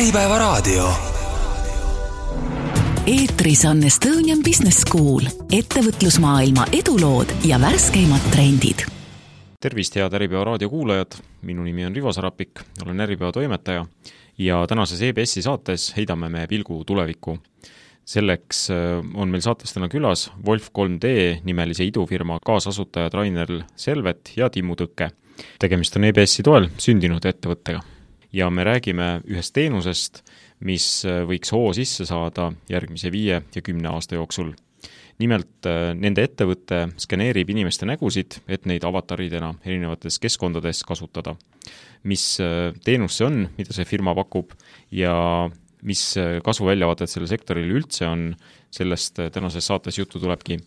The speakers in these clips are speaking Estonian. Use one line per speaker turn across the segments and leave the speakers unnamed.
Äripäevaraadio.
eetris on Estonian Business School, ettevõtlusmaailma edulood ja värskeimad trendid.
tervist, head Äripäeva raadio kuulajad, minu nimi on Rivo Sarapik, olen Äripäeva toimetaja ja tänases EBS-i saates heidame me pilgu tulevikku. selleks äh, on meil saates täna külas Wolf 3D nimelise idufirma kaasasutajad Rainer Selvet ja Timmu Tõkke. tegemist on EBS-i toel sündinud ettevõttega ja me räägime ühest teenusest, mis äh, võiks hoo sisse saada järgmise viie ja kümne aasta jooksul. nimelt äh, nende ettevõte skaneerib inimeste nägusid, et neid avataridena erinevates keskkondades kasutada. mis äh, teenus see on, mida see firma pakub ja mis kasvuväljavaated sellel sektoril üldse on, sellest tänases saates juttu tulebki.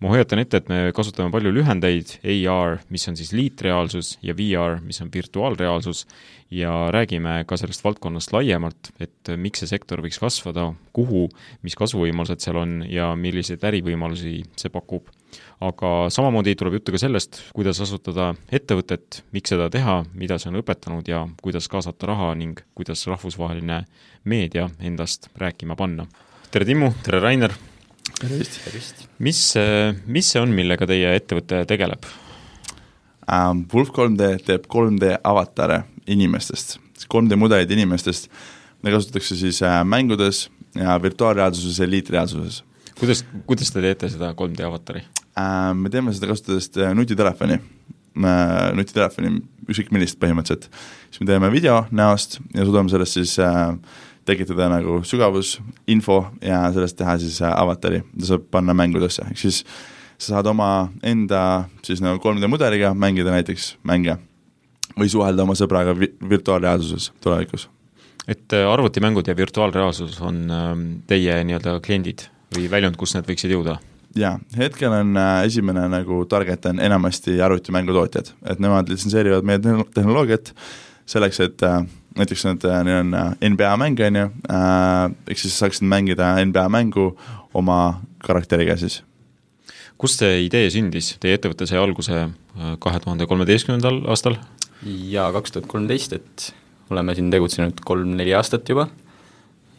ma hoiatan ette, et me kasutame palju lühendeid, AR, mis on siis liitreaalsus, ja VR, mis on virtuaalreaalsus, ja räägime ka sellest valdkonnast laiemalt, et miks see sektor võiks kasvada, kuhu, mis kasvuvõimalused seal on ja milliseid ärivõimalusi see pakub. Aga samamoodi tuleb juttu ka sellest, kuidas asutada ettevõtet, miks seda teha, mida see on õpetanud ja kuidas kaasata raha ning kuidas rahvusvaheline meedia endast rääkima panna. tere, Timmu, tere, Rainer!
tervist!
mis, mis see on, millega teie ettevõte tegeleb
um,? Wolf 3D teeb 3D avatare inimestest, 3D mudelid inimestest, mida kasutatakse siis äh, mängudes ja virtuaalreaalsuses ja liitreaalsuses.
kuidas, kuidas te teete seda 3D avatari?
Me teeme seda kasutades äh, nutitelefoni äh,, nutitelefoni, ükskõik millist põhimõtteliselt. siis me teeme video näost ja suudame sellest siis äh, tekitada nagu sügavus, info ja sellest teha siis äh, avatari, mida saab panna mängudesse, ehk siis sa saad oma enda siis nagu 3D mudeliga mängida näiteks mänge või suhelda oma sõbraga vi-, virtuaalreaalsuses tulevikus.
et äh, arvutimängud ja virtuaalreaalsus on ähm, teie nii-öelda kliendid või väljund, kus need võiksid jõuda?
Jaa, hetkel on äh, esimene nagu target on enamasti arvutimängutootjad, et nemad litsenseerivad meie tehnoloogiat selleks, et äh, näiteks need, neil on NBA mäng, on ju, ehk siis saaksid mängida NBA mängu oma karakteriga siis.
Kust see idee sündis, teie ettevõte sai alguse kahe tuhande kolmeteistkümnendal aastal?
jaa, kaks tuhat kolmteist, et oleme siin tegutsenud kolm-neli aastat juba.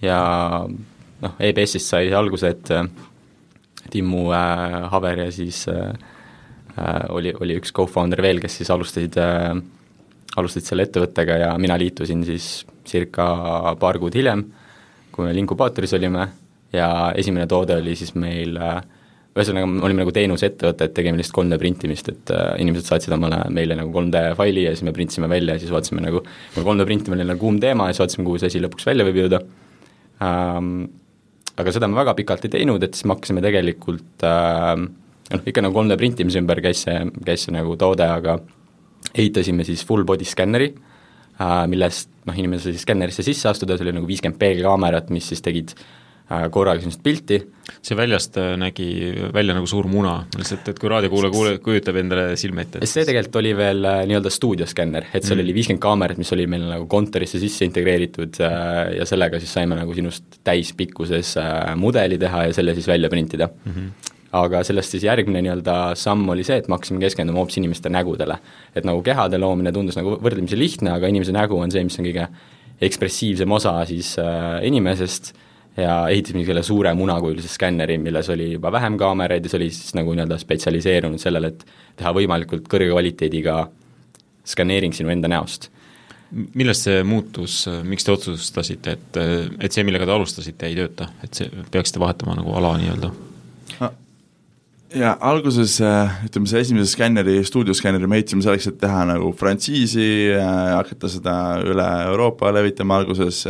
Ja noh, EBS-ist sai alguse, et Timmu äh, Haver ja siis äh, äh, oli, oli üks co-founder veel, kes siis alustasid äh,, alustasid selle ettevõttega ja mina liitusin siis circa paar kuud hiljem, kui me inkubaatoris olime ja esimene toode oli siis meil äh, ühesõnaga, me olime nagu teenusettevõte, et tegime lihtsalt 3D printimist, et äh, inimesed saatsid omale meile nagu 3D faili ja siis me printsime välja ja siis vaatasime nagu, kuna 3D printimine oli nagu kuum teema ja siis vaatasime, kuhu see asi lõpuks välja võib jõuda ähm,. Aga seda me väga pikalt ei teinud, et siis me hakkasime tegelikult äh, noh, ikka nagu 3D printimise ümber käis see, käis see nagu toode, aga ehitasime siis full body skänneri äh,, millest noh, inimene sai skännerisse sisse astuda, see oli nagu viiskümmend peegelkaamerat, mis siis tegid äh, korraga sellist pilti.
see väljast äh, nägi välja nagu suur muna, lihtsalt et kui raadiokuulaja kuule, kujutab endale silme ette.
see tegelikult oli veel äh, nii-öelda stuudioskänner, et seal mm. oli viiskümmend kaamerat, mis oli meil nagu kontorisse sisse integreeritud ja sellega siis saime nagu sinust täispikkuses mudeli teha ja selle siis välja printida mm. -hmm aga sellest siis järgmine nii-öelda samm oli see, et me hakkasime keskenduma hoopis inimeste nägudele. et nagu kehade loomine tundus nagu võrdlemisi lihtne, aga inimese nägu on see, mis on kõige ekspressiivsem osa siis äh, inimesest ja ehitasime selle suure munakujulise skänneri, milles oli juba vähem kaameraid ja see oli siis nagu nii-öelda spetsialiseerunud sellele, et teha võimalikult kõrge kvaliteediga skaneering sinu enda näost.
millest see muutus, miks te otsustasite, et, et see, millega te alustasite, ei tööta, et see, peaksite vahetama nagu ala nii-öelda?
ja alguses ütleme, see esimese skänneri, stuudioskänneri me ehitasime selleks, et teha nagu frantsiisi, hakata seda üle Euroopa levitama alguses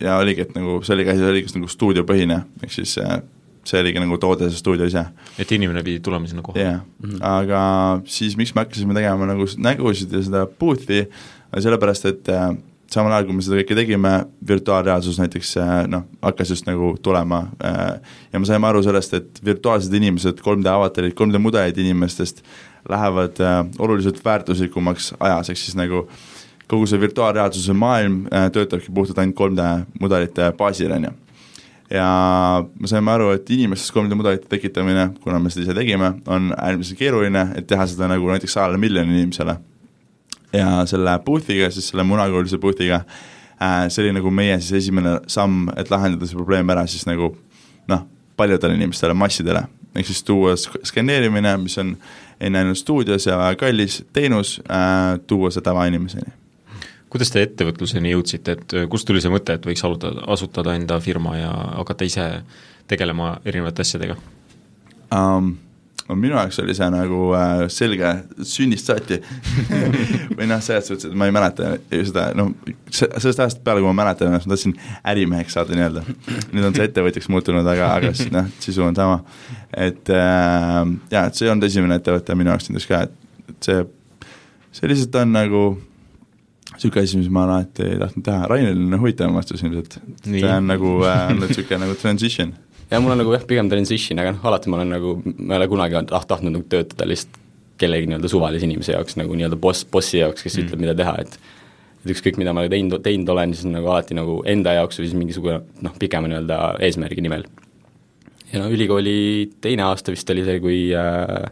ja oligi, et nagu see oli ka, see oligi nagu stuudiopõhine, ehk siis äh, see oligi nagu toode, see stuudio ise.
et inimene pidi tulema sinna kohale?
jah yeah. mm, -hmm. aga siis miks me hakkasime tegema nagu nägusid ja seda booth'i, sellepärast et äh, samal ajal, kui me seda kõike tegime, virtuaalreaalsus näiteks äh, noh, hakkas just nagu tulema ja me saime aru sellest, et virtuaalsed inimesed, 3D avatarid, 3D mudelid inimestest lähevad oluliselt väärtuslikumaks ajas, ehk siis nagu äh, kogu see virtuaalreaalsuse maailm äh, töötabki puhtalt ainult 3D mudelite baasil, on ju. ja me saime aru, et inimestes 3D mudelite tekitamine, kuna me seda ise tegime, on äärmiselt keeruline, et teha seda nagu näiteks sajale miljonile inimesele. ja selle boot'iga, siis selle munakujulise boot'iga äh, see oli nagu meie siis esimene samm, et lahendada see probleem ära siis nagu noh, paljudele inimestele, massidele, ehk siis tuua skaneerimine, mis on enne ainult stuudios ja kallis teenus äh,, tuua see tavainimeseni
kuidas te ettevõtluseni jõudsite, et kust tuli see mõte, et võiks alutada, asutada enda firma ja hakata ise tegelema erinevate asjadega
um,? no minu jaoks oli see nagu äh, selge sünnist saati või noh, selles suhtes, et ma ei mäleta seda, noh, sellest ajast peale, kui ma mäletan, ma tahtsin ärimeheks saada nii-öelda. nüüd on see ettevõtjaks muutunud, aga, aga siis noh, sisu on sama. et äh, jaa, et see ei olnud esimene ettevõte minu jaoks näiteks ka, et, et see, see lihtsalt on nagu niisugune asi, mis ma alati tahtnud teha, Rainil on huvitavam vastus ilmselt. see on nagu äh, olnud niisugune nagu transition
ja mul on nagu jah, pigem transition, aga noh, alati ma olen nagu, ma ei ole kunagi taht-, tahtnud nagu töötada lihtsalt kellegi nii-öelda suvalise inimese jaoks nagu nii-öelda boss, bossi jaoks, kes mm. ütleb, mida teha, et et ükskõik, mida ma teinud, teinud olen, siis nagu alati nagu enda jaoks või siis mingisugune noh, pikema nii-öelda eesmärgi nimel. ja no ülikooli teine aasta vist oli see, kui äh,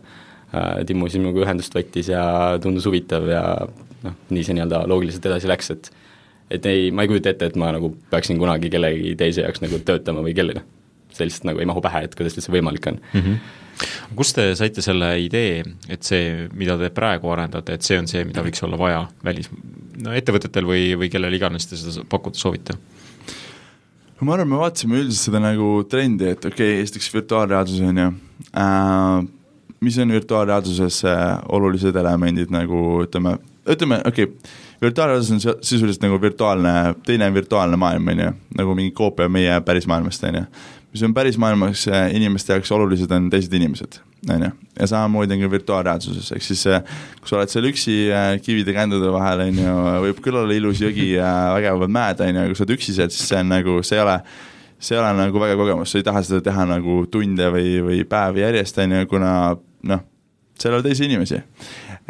äh, Timmu siis minuga ühendust võttis ja tundus huvitav ja noh, nii see nii-öelda loogiliselt edasi läks, et et ei, ma ei kujuta ette, et ma nagu peaksin kunagi kellegi teise jaoks nagu töötama või kelle, noh, see lihtsalt nagu ei mahu pähe, et kuidas üldse võimalik on mm.
-hmm. kust te saite selle idee, et see, mida te praegu arendate, et see on see, mida võiks olla vaja välis, no ettevõtetel või, või kellel iganes te seda pakkuda soovite?
no ma arvan, me vaatasime üldiselt seda nagu trendi, et okei okay,, esiteks virtuaalreaalsus on ju äh,, mis on virtuaalreaalsuses äh, olulised elemendid nagu ütleme, ütleme okei okay,, virtuaalreaalsus on sisuliselt nagu virtuaalne, teine virtuaalne maailm, on ju, nagu mingi koopia meie päris maailmast, on ju mis on päris maailmas äh, inimeste jaoks olulised, on teised inimesed, on ju. ja samamoodi on ka virtuaalreaalsuses, ehk siis äh, kui sa oled seal üksi äh, kivide kändude vahel, on ju, võib küll olla ilus jõgi ja vägevad mäed, on ju, aga kui sa oled üksi seal, siis see on nagu, see ei ole see ei ole nagu väga kogemus, sa ei taha seda teha nagu tunde või, või päevi järjest, on ju, kuna noh, seal ole teisi inimesi.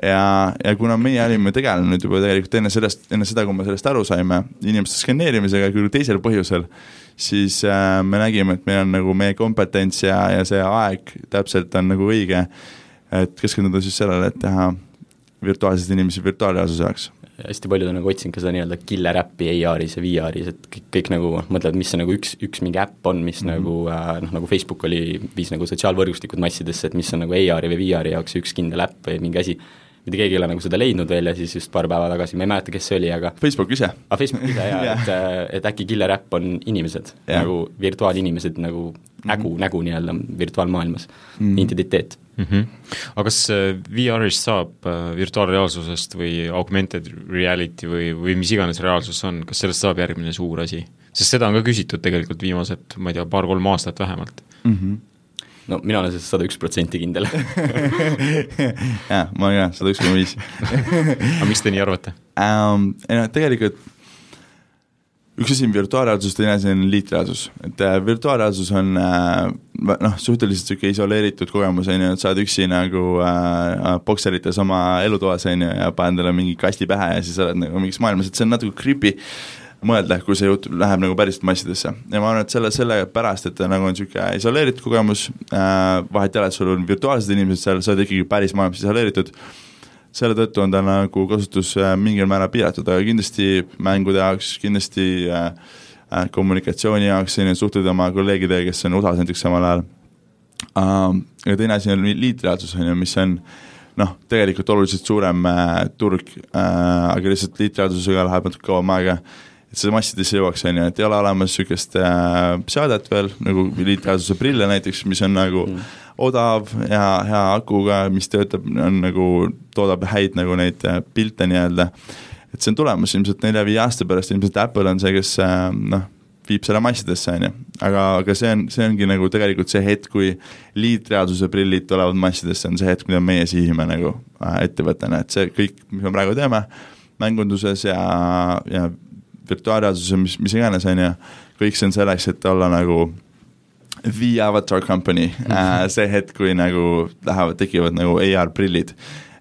ja, ja kuna meie olime tegelenud juba tegelikult enne sellest, enne seda, kui me sellest aru saime, inimeste skaneerimisega küll teisel põhjusel, siis äh, me nägime, et meil on nagu meie kompetents ja, ja see aeg täpselt on nagu õige, et keskenduda siis sellele, et teha virtuaalseid inimesi virtuaalreaalsuse jaoks
hästi paljud on nagu otsinud ka seda nii-öelda killer äppi AR-is ja VR-is, et kõik, kõik nagu mõtlevad, mis see nagu üks, üks mingi äpp on, mis mm -hmm. nagu äh, noh, nagu Facebook oli, viis nagu sotsiaalvõrgustikud massidesse, et mis on nagu AR-i või VR-i jaoks üks kindel äpp või mingi asi, mitte keegi ei ole nagu seda leidnud veel ja siis just paar päeva tagasi, ma ei mäleta, kes see oli, aga
Facebook ise.
aa, ah, Facebook ise jaa yeah., et, äh, et äkki killer äpp on inimesed yeah., nagu virtuaalinimesed nagu mm -hmm. nägu, nägu nii-öelda virtuaalmaailmas mm, -hmm. identiteet mm.
-hmm. aga kas äh, VR-ist saab äh, virtuaalreaalsusest või augmented reality või, või mis iganes reaalsus on, kas sellest saab järgmine suur asi? sest seda on ka küsitud tegelikult viimased, ma ei tea, paar-kolm aastat vähemalt mm. -hmm
no mina olen sellest sada üks protsenti kindel
jah, ma ka, sada üks koma viis.
aga miks te nii arvate
um,? ei noh, tegelikult üks asi on virtuaalreaalsus, teine asi on liitreaalsus, et äh, virtuaalreaalsus on äh, noh, suhteliselt niisugune isoleeritud kogemus, on ju, et sa oled üksi nagu äh, bokserites oma elutoas, on ju, ja paned endale mingi kasti pähe ja siis oled nagu mingis maailmas, et see on natuke creepy mõelda, kui see jutt läheb nagu päriselt massidesse. ja ma arvan, et selle, sellepärast, et nagu on niisugune isoleeritud kogemus äh,, vahet ei ole, et sul on virtuaalsed inimesed seal, sa oled ikkagi päris maailmas isoleeritud, selle tõttu on ta nagu kasutus äh, mingil määral piiratud, aga kindlasti mängude jaoks, kindlasti äh, äh, kommunikatsiooni jaoks, selline suhtled oma kolleegidega, kes on USA-s näiteks samal ajal uh,. ja teine asi on liitreaalsus, on ju, mis on noh, tegelikult oluliselt suurem äh, turg äh,, aga lihtsalt liitreaalsusega läheb natuke kauem aega et see massidesse jõuaks, on ju, et ei ole olemas niisugust äh, seadet veel, nagu liitreaalsuse prille näiteks, mis on nagu mm. odav ja hea akuga, mis töötab, on nagu, toodab häid nagu neid äh, pilte nii-öelda, et see on tulemas ilmselt nelja-viie aasta pärast, ilmselt Apple on see, kes äh, noh, viib selle massidesse, on ju. aga, aga see on, see ongi nagu tegelikult see hetk, kui liitreaalsuse prillid tulevad massidesse, on see hetk, mida meie sihime nagu äh, ettevõttena, et see kõik, mis me praegu teeme, mängunduses ja, ja virtuaalreaalsuse, mis, mis iganes, on ju, kõik see on selleks, et olla nagu the avatar company mm, -hmm. see hetk, kui nagu lähevad, tekivad nagu AR-prillid.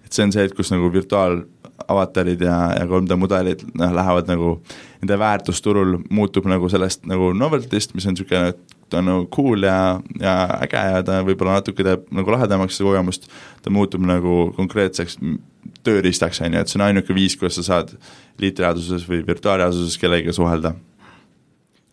et see on see hetk, kus nagu virtuaalavatarid ja, ja 3D mudelid noh, lähevad nagu, nende väärtus turul muutub nagu sellest nagu novelty'st, mis on niisugune, ta on nagu cool ja, ja äge ja ta võib-olla natuke teeb nagu lahedamaks seda kogemust, ta muutub nagu konkreetseks tööriistaks, on ju, et see on ainuke viis, kuidas sa saad liitreaalsuses või virtuaalreaalsuses kellegagi suhelda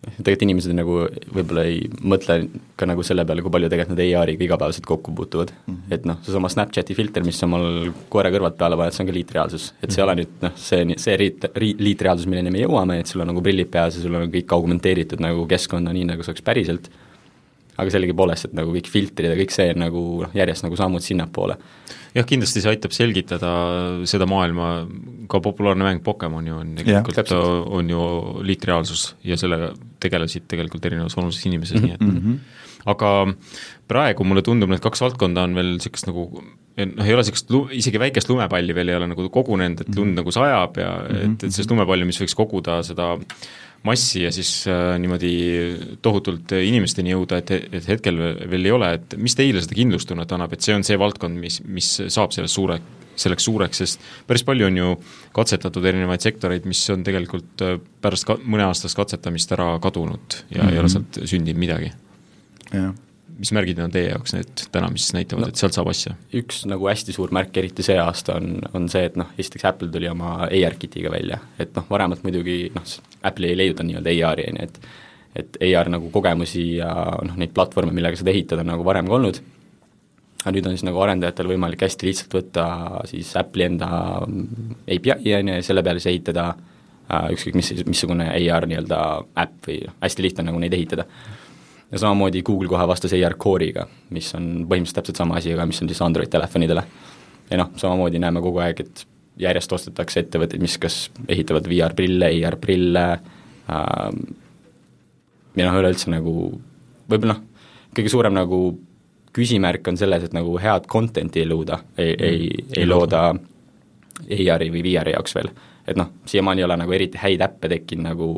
tegelikult inimesed nagu võib-olla ei mõtle ka nagu selle peale, kui palju tegelikult nad AR-iga igapäevaselt kokku puutuvad mm. -hmm. et noh, seesama Snapchati filter, mis sa omal koera kõrvalt peale paned, see on ka liitreaalsus, et see ei ole nüüd noh, see, see riit, ri-, liitreaalsus, milleni me jõuame, et sul on nagu prillid peas ja sul on kõik augmenteeritud nagu keskkonna, nii nagu see oleks päriselt, aga sellegipoolest, et nagu kõik filtrid ja kõik see nagu noh, järjest nagu sammud sinnapoole
jah, kindlasti see aitab selgitada seda maailma, ka populaarne mäng Pokemon ju on tegelikult, on ju liitreaalsus ja sellega tegelesid tegelikult erinevas vanuses inimesed mm, -hmm. nii et -hmm. aga praegu mulle tundub, need kaks valdkonda on veel niisugust nagu noh, ei ole niisugust isegi väikest lumepalli veel ei ole nagu kogunenud, et lund -hmm. nagu sajab ja -hmm. et, et sellist lumepalli, mis võiks koguda seda massi ja siis äh, niimoodi tohutult inimesteni jõuda, et, et hetkel veel ei ole, et mis teile seda kindlustunnet annab, et see on see valdkond, mis, mis saab sellest suure, selleks suureks, sest päris palju on ju katsetatud erinevaid sektoreid, mis on tegelikult äh, pärast ka mõneaastast katsetamist ära kadunud ja mm -hmm. ei ole mhm. sealt sündinud midagi.
jah
mis märgid on teie jaoks need täna, mis näitavad no,, et sealt saab asja?
üks nagu hästi suur märk, eriti see aasta, on, on see, et noh, esiteks Apple tuli oma AR-kitiga välja, et noh, varemalt muidugi noh, Apple'i ei leiuta nii-öelda AR-i, on ju, et et AR nagu kogemusi ja noh, neid platvorme, millega seda ehitada, on nagu varem ka olnud, aga nüüd on siis nagu arendajatel võimalik hästi lihtsalt võtta siis Apple'i enda API, on ju, ja selle peale siis ehitada äh, ükskõik mis, missugune AR nii-öelda äpp või hästi lihtne on nagu neid ehitada ja samamoodi Google kohe vastas AR Core'iga, mis on põhimõtteliselt täpselt sama asi, aga mis on siis Android telefonidele. ja noh, samamoodi näeme kogu aeg, et järjest ostetakse ettevõtteid, mis kas ehitavad VR-prille, AR-prille ähm, ja noh, üleüldse nagu võib-olla noh, kõige suurem nagu küsimärk on selles, et nagu head content'i ei looda, ei mm., ei, ei looda AR-i või VR-i jaoks veel. et noh, siiamaani ei ole nagu eriti häid äppe tekkinud nagu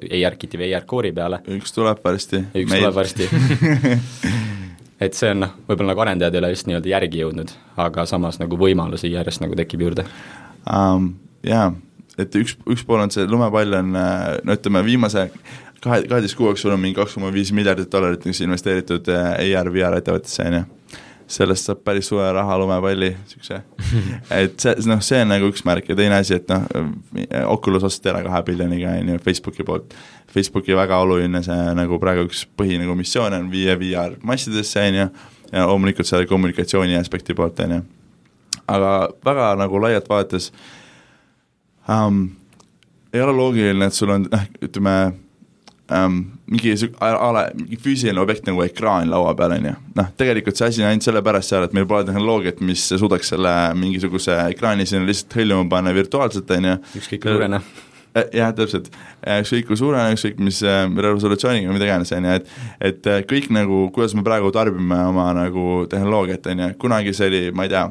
ERKit või ERCore'i peale.
üks tuleb varsti.
üks Meil. tuleb varsti et see on noh, võib-olla nagu arendajad ei ole just nii-öelda järgi jõudnud, aga samas nagu võimalusi järjest nagu tekib juurde
um,. Jaa, et üks, üks pool on see lumepall on äh, no ütleme, viimase kahe, kaheteist kuu jooksul on mingi kaks koma viis miljardit dollarit investeeritud äh, AR, VR ettevõttesse, on ju sellest saab päris suure raha lumepalli, niisuguse, et see, noh, see on nagu üks märk ja teine asi, et noh, Oculus osteti ära kahe miljoniga, on ju, Facebooki poolt. Facebooki väga oluline see nagu praegu üks põhi nagu missioon on viia VR massidesse, on ju, ja loomulikult selle kommunikatsiooni aspekti poolt, on ju. aga väga nagu laialt vaadates um, ei ole loogiline, et sul on, noh, ütleme ähm, mingi ala, mingi füüsiline objekt nagu ekraan laua peal, on ju. noh, tegelikult see asi on ainult sellepärast seal, et meil pole tehnoloogiat, mis suudaks selle mingisuguse ekraani sinna lihtsalt hõljuma panna virtuaalselt, on ju.
ükskõik kui suurena
äh, jah, täpselt, ükskõik kui suurena, ükskõik mis äh, resolutsiooniga, mida iganes, on ju, et et äh, kõik nagu, kuidas me praegu tarbime oma nagu tehnoloogiat, on ju, kunagi see oli, ma ei tea,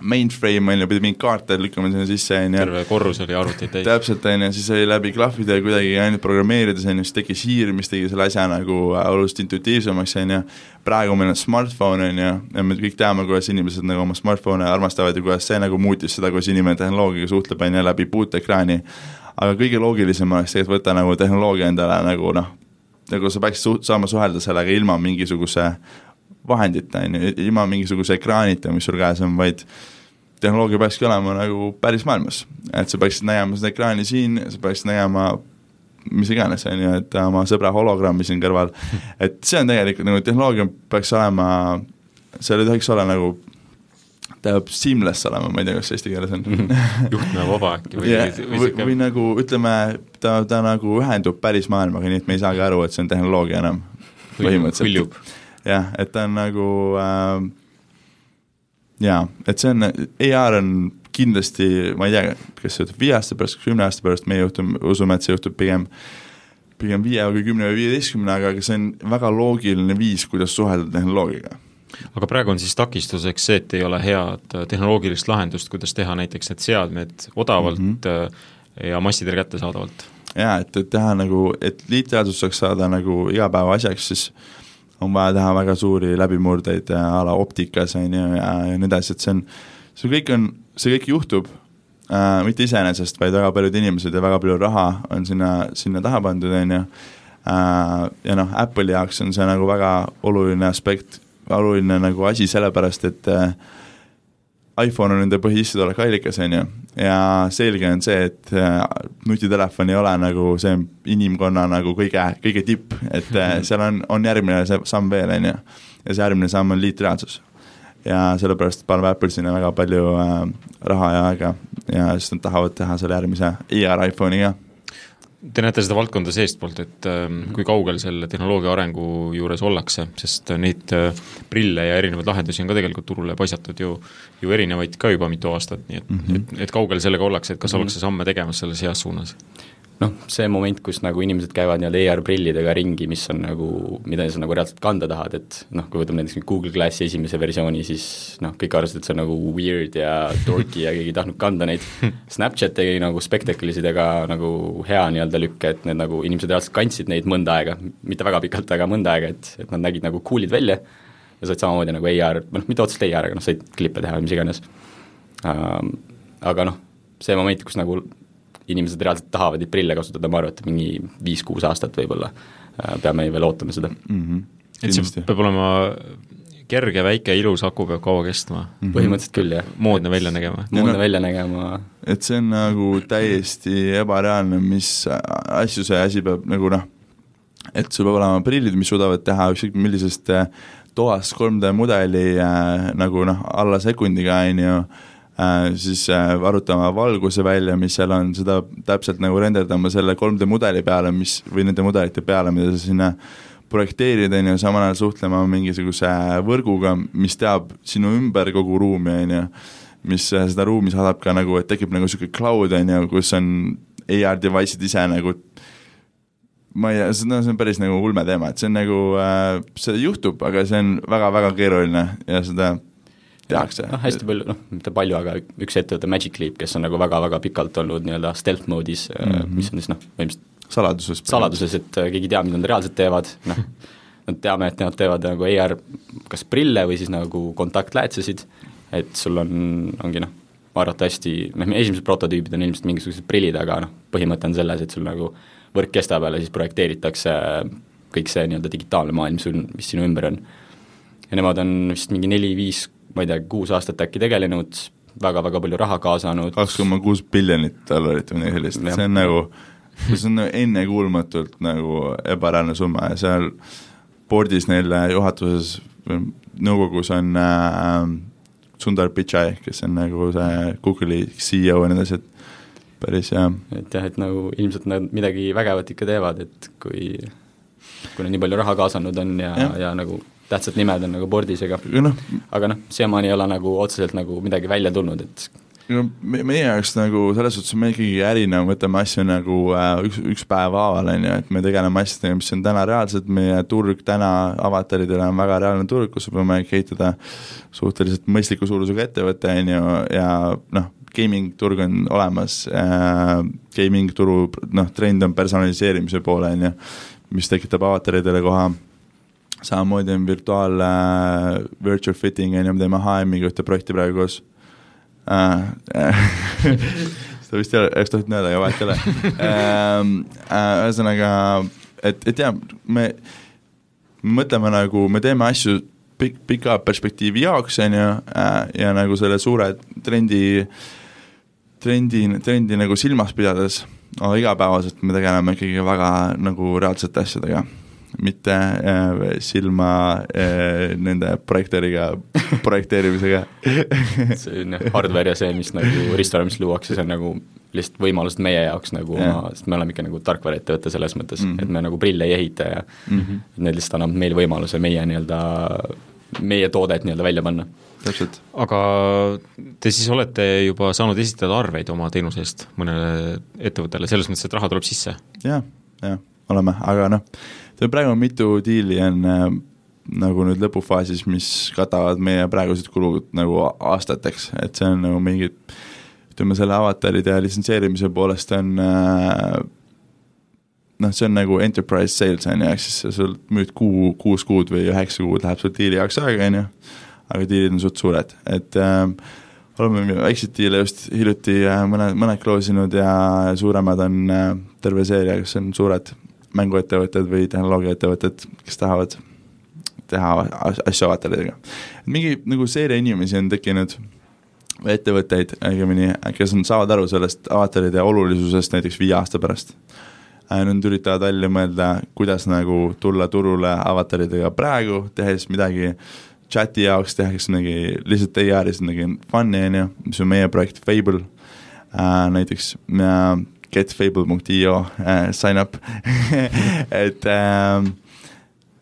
mainframe on ju, pidi mingeid kaarte lükkama sinna sisse, on ju.
terve korrus oli arvuteid täis.
täpselt, on ju, siis oli läbi klahvide kuidagi ainult programmeerides, on ju, siis tekkis hiir, mis tegi selle asja nagu äh, oluliselt intuitiivsemaks, on ju, praegu meil on smartphone, on ju, ja me kõik teame, kuidas inimesed nagu oma smartphone'e armastavad ja kuidas see nagu muutis seda, kuidas inimene tehnoloogiaga suhtleb, on ju, läbi puuteekraani, aga kõige loogilisem oleks tegelikult võtta nagu tehnoloogia endale nagu noh, nagu sa peaksid suht-, saama suhelda sellega ilma mingisuguse vahendita, on ju, ilma mingisuguse ekraanita, mis sul käes on, vaid tehnoloogia peakski olema nagu päris maailmas. et sa peaksid nägema seda ekraani siin, sa peaksid nägema mis iganes, on ju, et oma sõbra hologrammi siin kõrval, et see on tegelikult nagu tehnoloogia peaks olema, seal ei tohiks olla nagu peab seamless olema, ma ei tea, kas eesti keeles on.
Juhtme vaba äkki
või yeah, või, või, nagu ütleme, ta, ta nagu ühendub päris maailmaga, nii et me ei saagi aru, et see on tehnoloogia enam.
Põhimõtteliselt
jah, et ta on nagu äh, jaa, et see on, AR on kindlasti, ma ei tea, kas see juhtub viie aasta pärast, kümne aasta pärast, meie juhtum-, usume, et see juhtub pigem pigem viie või kümne või viieteistkümne, aga see on väga loogiline viis, kuidas suhelda tehnoloogiaga
aga praegu on siis takistuseks see, et ei ole head tehnoloogilist lahendust, kuidas teha näiteks need seadmed odavalt mm -hmm. ja massidele kättesaadavalt?
jaa, et, et teha nagu, et liitteadus saaks saada nagu igapäevaasjaks, siis on vaja teha väga suuri läbimurdeid a la optikas, on ju, ja, ja nii edasi, et see on, see kõik on, see kõik juhtub äh, mitte iseenesest, vaid väga paljud inimesed ja väga palju raha on sinna, sinna taha pandud, on ju, äh, ja noh, Apple'i jaoks on see nagu väga oluline aspekt, oluline nagu asi, sellepärast et äh, iPhone on nende põhisissetulekuallikas, on ju, ja selge on see, et äh, nutitelefon ei ole nagu see inimkonna nagu kõige, kõige tipp, et äh, seal on, on järgmine samm veel, on ju. ja see järgmine samm on liitreaalsus. ja sellepärast paneb Apple sinna väga palju äh, raha ja aega ja siis nad tahavad teha selle järgmise AR iPhone'i ka
Te näete seda valdkonda seestpoolt, et äh, kui kaugel selle tehnoloogia arengu juures ollakse, sest neid äh, prille ja erinevaid lahendusi on ka tegelikult turule paisatud ju, ju erinevaid ka juba mitu aastat, nii et mm, -hmm. et, et kaugel sellega ollakse, et kas mm -hmm. ollakse samme tegemas selles heas suunas?
Noh, see moment, kus nagu inimesed käivad nii-öelda AR-prillidega ringi, mis on nagu, mida sa nagu reaalselt kanda tahad, et noh, kui võtame näiteks Google Glassi esimese versiooni, siis noh, kõik arvasid, et see on nagu weird ja dorky ja keegi ei tahtnud kanda neid. Snapchat tegi nagu Spectaclesidega nagu hea nii-öelda lükke, et need nagu inimesed reaalselt kandsid neid mõnda aega, mitte väga pikalt, aga mõnda aega, et, et nad nägid nagu cool'id välja ja said samamoodi nagu AR, noh mitte otseselt AR, aga noh, said klippe teha või mis iganes um,. Aga noh, see moment, kus nagu inimesed reaalselt tahavad neid prille kasutada, ma arvan, et mingi viis-kuus aastat võib-olla äh, peame veel ootama seda
mm. -hmm.
et see peab olema kerge, väike, ilus, aku peab kaua kestma mm.
-hmm. põhimõtteliselt küll, jah.
moodne välja nägema.
moodne no, välja nägema.
et see on nagu täiesti ebareaalne, mis asju see asi peab nagu noh, et sul peab olema prillid, mis suudavad teha ükskõik millisest äh, toast 3D mudeli äh, nagu noh, alla sekundiga, on ju, siis äh, arvutama valguse välja, mis seal on, seda täpselt nagu renderdama selle 3D mudeli peale, mis, või nende mudelite peale, mida sa sinna projekteerid, on ju, samal ajal suhtlema mingisuguse võrguga, mis teab sinu ümber kogu ruumi, on ju, mis äh, seda ruumi saadab ka nagu, et tekib nagu niisugune cloud, on ju, kus on AR device'id ise nagu ma ei tea, no see on päris nagu ulme teema, et see on nagu äh,, see juhtub, aga see on väga-väga keeruline ja seda tehakse.
noh, hästi palju, noh, mitte palju, aga üks ettevõte, Magic Leap, kes on nagu väga-väga pikalt olnud nii-öelda stealth mode'is mm, -hmm. mis on siis noh, põhimõtteliselt
saladuses.
saladuses, et äh, keegi ei tea, mida nad reaalselt teevad, noh, nad teame, et nad teevad nagu AR kas prille või siis nagu kontaktläätsesid, et sul on, ongi noh, arvatavasti, noh, esimesed prototüübid on ilmselt mingisugused prillid, aga noh, põhimõte on selles, et sul nagu võrk kestab jälle, siis projekteeritakse kõik see nii-öelda digitaalne maailm sul, mis sinu ümber on. ja nemad on vist mingi neli-viis ma ei tea, kuus aastat äkki tegelenud, väga-väga palju raha kaasanud.
kaks koma kuus biljonit dollarit või midagi sellist, see on nagu, see on ennekuulmatult nagu ebareaalne summa ja seal board'is neil juhatuses, nõukogus on äh, Sundar Pichai, kes on nagu see Google'i CEO ja nii edasi, et päris hea.
et jah, et nagu ilmselt nad midagi vägevat ikka teevad, et kui kui nad nii palju raha kaasanud on ja, ja., ja nagu tähtsad nimed on nagu bordis, ega no. aga noh, siiamaani ei ole nagu otseselt nagu midagi välja tulnud, et
no me, meie jaoks nagu selles suhtes me ikkagi ärina võtame asju nagu äh, üks, üks päev haaval, on ju, et me tegeleme asjadega, mis on täna reaalsed, meie turg täna avataridele on väga reaalne turg, kus me võime ehitada suhteliselt mõistliku suurusega ettevõte, on ju, ja noh, gaming turg on olemas äh,, gaming turu noh, trend on personaliseerimise poole, on ju, mis tekitab avataridele koha samamoodi on virtuaal äh, virtual fitting on ju, me teeme HM-iga ühte projekti praegu koos äh, seda vist ei ole, oleks tahtnud öelda, aga vahet ei ole ähm, äh,. ühesõnaga, et, et jaa, me, me mõtleme nagu, me teeme asju pikk, pika perspektiivi jaoks, on ju äh,, ja nagu selle suure trendi, trendi, trendi nagu silmas pidades, aga igapäevaselt me tegeleme ikkagi väga nagu reaalsete asjadega mitte äh, silma äh, nende projektööriga, projekteerimisega
see on jah, hardware ja see, mis nagu riistvara, luuakse, see on nagu lihtsalt võimalused meie jaoks nagu yeah., sest me oleme ikka nagu tarkvaraettevõte selles mõttes mm, -hmm. et me nagu prille ei ehita ja mm -hmm. need lihtsalt annavad meile võimaluse meie nii-öelda, meie toodet nii-öelda välja panna.
täpselt.
aga te siis olete juba saanud esitada arveid oma teenuse eest mõnele ettevõttele, selles mõttes, et raha tuleb sisse ja,?
jah, jah, oleme, aga noh, praegu on mitu diili on äh, nagu nüüd lõpufaasis, mis katavad meie praegused kulud nagu aastateks, et see on nagu mingi ütleme, selle avataride litsenseerimise poolest on äh, noh, see on nagu enterprise sales on ju, ehk siis sul müüd kuu, kuus kuud või üheksa kuud läheb sul diili jaoks aega, on ju, aga diilid on suht suured, et äh, oleme diile just hiljuti äh, mõne, mõned close inud ja suuremad on terve seeria, kes on suured mänguettevõtted või tehnoloogiaettevõtted, kes tahavad teha asju avataridega. mingi nagu seeria inimesi on tekkinud, või ettevõtteid õigemini, kes on, saavad aru sellest avataride olulisusest näiteks viie aasta pärast. Nad üritavad välja mõelda, kuidas nagu tulla turule avataridega praegu, tehes midagi chati jaoks, tehakse midagi lihtsalt AR-is midagi fun'i, on ju, mis on meie projekt Fable äh,, näiteks äh, getfable.io äh, sign up et äh,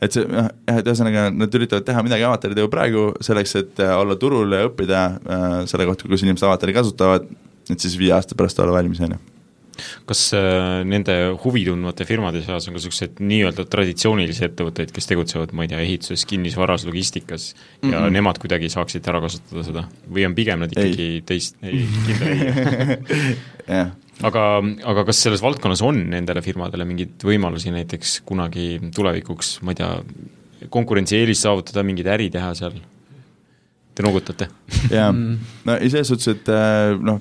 et see noh, jah, et ühesõnaga nad üritavad teha midagi avataride ju praegu selleks, et äh, olla turul ja õppida äh, selle kohta, kuidas inimesed avatari kasutavad, et siis viie aasta pärast olla valmis, on ju
kas äh, nende huvi tundvate firmade seas on ka niisuguseid nii-öelda traditsioonilisi ettevõtteid, kes tegutsevad, ma ei tea, ehituses, kinnisvaras, logistikas ja mm -mm. nemad kuidagi saaksid ära kasutada seda või on pigem nad ikkagi ei. teist, ei, kindla ei?
jah
aga, aga kas selles valdkonnas on nendele firmadele mingeid võimalusi näiteks kunagi tulevikuks, ma ei tea, konkurentsieelis saavutada, mingit äri teha seal? Te noogutate?
jaa, no selles suhtes, et äh, noh,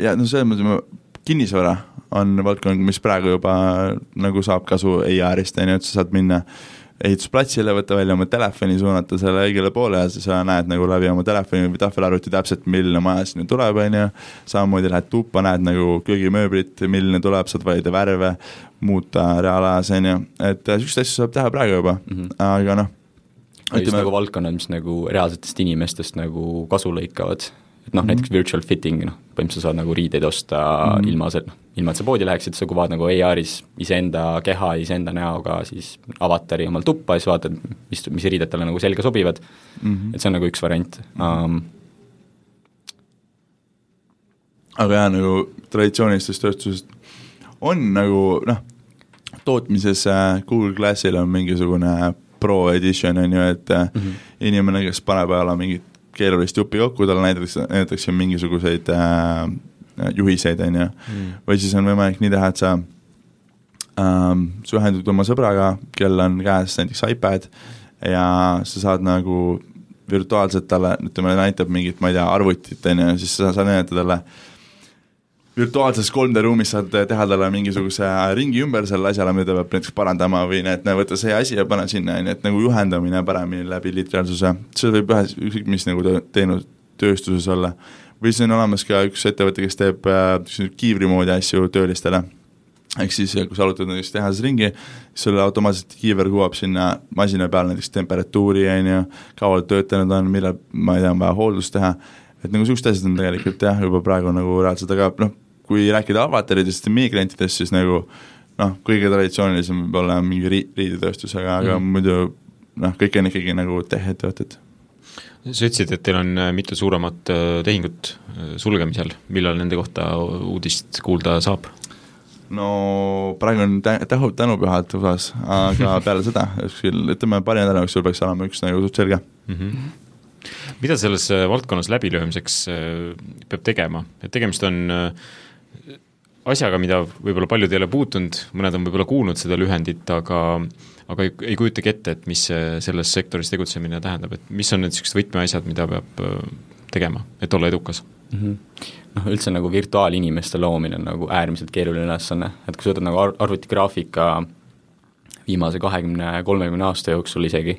ja no selles mõttes kinnisvara on valdkond, mis praegu juba nagu saab kasu EIR-ist, on ju, et sa saad minna äh, ehitusplatsile, võtta välja oma telefoni, suunata selle õigele poole ja siis sa näed nagu läbi oma telefoni või tahvelarvuti täpselt, milline maja sinna tuleb, on ju, samamoodi lähed tuppa, näed nagu köögimööblit, milline tuleb, saad valida värve, muuta reaalajas, on ju, et niisuguseid asju saab teha praegu juba. Mm, -hmm. aga noh,
just nagu valdkonnad, mis nagu reaalsetest inimestest nagu kasu lõikavad et noh mm -hmm., näiteks virtual fitting, noh, põhimõtteliselt saad nagu riideid osta mm -hmm. ilma see, noh, ilma et sa poodi läheksid, sa kuvad nagu AR-is iseenda keha, iseenda näoga siis avatari omal tuppa ja siis vaatad, mis, mis riided talle nagu selga sobivad mm, -hmm. et see on nagu üks variant um,.
aga jah, nagu traditsioonilistest tööstusest on nagu noh, tootmises äh, Google Glassil on mingisugune pro edition on ju, et mm -hmm. inimene, kes paneb peale mingit keerulist juppi kokku, talle näidatakse, näidatakse mingisuguseid äh, juhiseid, on ju, mm. või siis on võimalik nii teha, et sa ähm, sa ühendud oma sõbraga, kel on käes näiteks iPad ja sa saad nagu virtuaalselt talle, ütleme, näitab mingit, ma ei tea, arvutit, on ju, siis sa saad näidata talle äh, virtuaalses 3D ruumis saad teha talle mingisuguse ringi ümber sellele asjale, mida ta peab näiteks parandama või näed, võta see asi ja pane sinna, on ju, et nagu juhendamine paremini läbi liitreaalsuse, see võib ühes, ükskõik mis nagu teenus, tööstuses olla. või siis on olemas ka üks ettevõte, kes teeb äh, kiivri moodi asju töölistele, ehk siis kui sa arutad näiteks tehases ringi, siis sulle automaatselt kiiver kuvab sinna masina peale näiteks temperatuuri, on ju, kaua töötanud on, millal, ma ei tea, on vaja hooldust teha, et nagu niisugused asjad on tegelikult jah, juba praegu nagu reaalselt, aga noh, kui rääkida avataridest ja meie klientidest, siis nagu noh, kõige traditsioonilisem võib olla mingi ri-, riidetööstus, aga mm., muidu noh, kõik on ikkagi nagu tech-ettevõtted.
sa ütlesid, et teil on äh, mitu suuremat äh, tehingut äh, sulgemisel, millal nende kohta uudist kuulda saab?
no praegu on tä-, tähu-, tänupühad USA-s, aga peale seda, kuskil ütleme paari nädala jooksul peaks olema üks nagu suht selge mm. -hmm
mida selles valdkonnas läbilöömiseks peab tegema, et tegemist on äh, asjaga, mida võib-olla paljud ei ole puutunud, mõned on võib-olla kuulnud seda lühendit, aga aga ei, ei kujutagi ette, et mis selles sektoris tegutsemine tähendab, et mis on need niisugused võtmeasjad, mida peab äh, tegema, et olla edukas mm?
-hmm. Noh, üldse nagu virtuaalinimeste loomine on nagu äärmiselt keeruline ülesanne, et kui sa võtad nagu ar-, arvutigraafika viimase kahekümne, kolmekümne aasta jooksul isegi,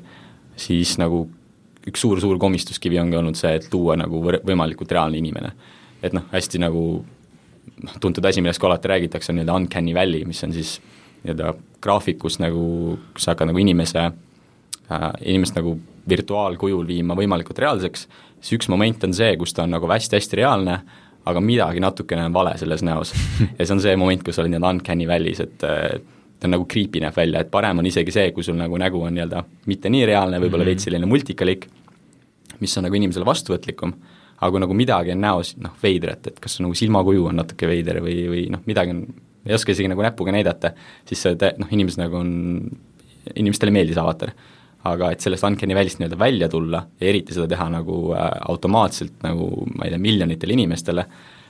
siis nagu üks suur-suur komistuskivi ongi olnud see, et luua nagu võr-, võimalikult reaalne inimene. et noh, hästi nagu noh, tuntud asi, millest ka alati räägitakse, on nii-öelda uncanny valley, mis on siis nii-öelda graafikus nagu, kus sa hakkad nagu inimese äh,, inimest nagu virtuaalkujul viima võimalikult reaalseks, siis üks moment on see, kus ta on nagu hästi-hästi reaalne, aga midagi natukene on vale selles näos. ja see on see moment, kus sa oled nii-öelda uncanny valley's, et ta on nagu creepy näeb välja, et parem on isegi see, kui sul nagu nägu on nii-öelda mitte nii reaalne, võib-olla mm -hmm. veits selline multikalik, mis on nagu inimesele vastuvõtlikum aga kui nagu midagi on näos noh, veidrat, et kas nagu silmakuju on natuke veider või, või noh, midagi on, ei oska isegi nagu näpuga näidata, siis see te-, noh, inimesed nagu on, inimestele ei meeldi see avatar. aga et sellest uncanny välist nii-öelda välja tulla ja eriti seda teha nagu äh, automaatselt nagu ma ei tea, miljonitele inimestele,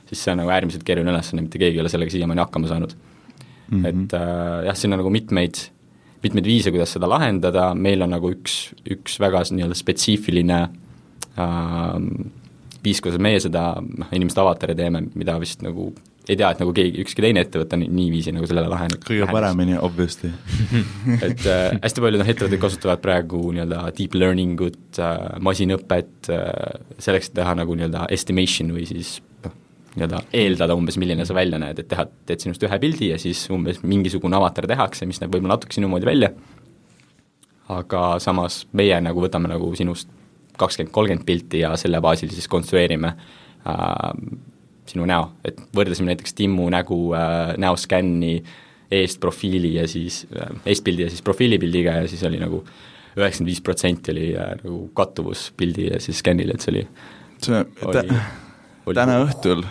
siis see on nagu äärmiselt keeruline ülesanne, mitte keegi ei ole sellega siiamaani hakkama saanud mm. -hmm. et äh, jah, siin on nagu mitmeid mitmeid viise, kuidas seda lahendada, meil on nagu üks, üks väga nii-öelda spetsiifiline äh, viis, kuidas meie seda noh, inimeste avatari teeme, mida vist nagu ei tea, et nagu keegi, ükski teine ettevõte niiviisi nagu sellele lahendanud.
kõige paremini, obviously
et äh, hästi paljud noh, ettevõtted kasutavad praegu nii-öelda deep learning ut äh,, masinõpet äh, selleks, et teha nagu nii-öelda estimation või siis noh, nii-öelda eeldada umbes, milline sa välja näed, et teha, teed sinust ühe pildi ja siis umbes mingisugune avatar tehakse, mis näeb võib-olla natuke sinu moodi välja, aga samas meie nagu võtame nagu sinust kakskümmend, kolmkümmend pilti ja selle baasil siis konstrueerime äh, sinu näo, et võrdlesime näiteks Timmu nägu äh, näoskänni eest profiili ja siis äh,, eestpildi ja siis profiilipildiga ja siis oli nagu üheksakümmend viis protsenti oli äh, nagu kattuvus pildi ja siis skännil, et see oli
see
oli,
oli täna õhtul